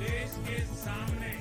देश के सामने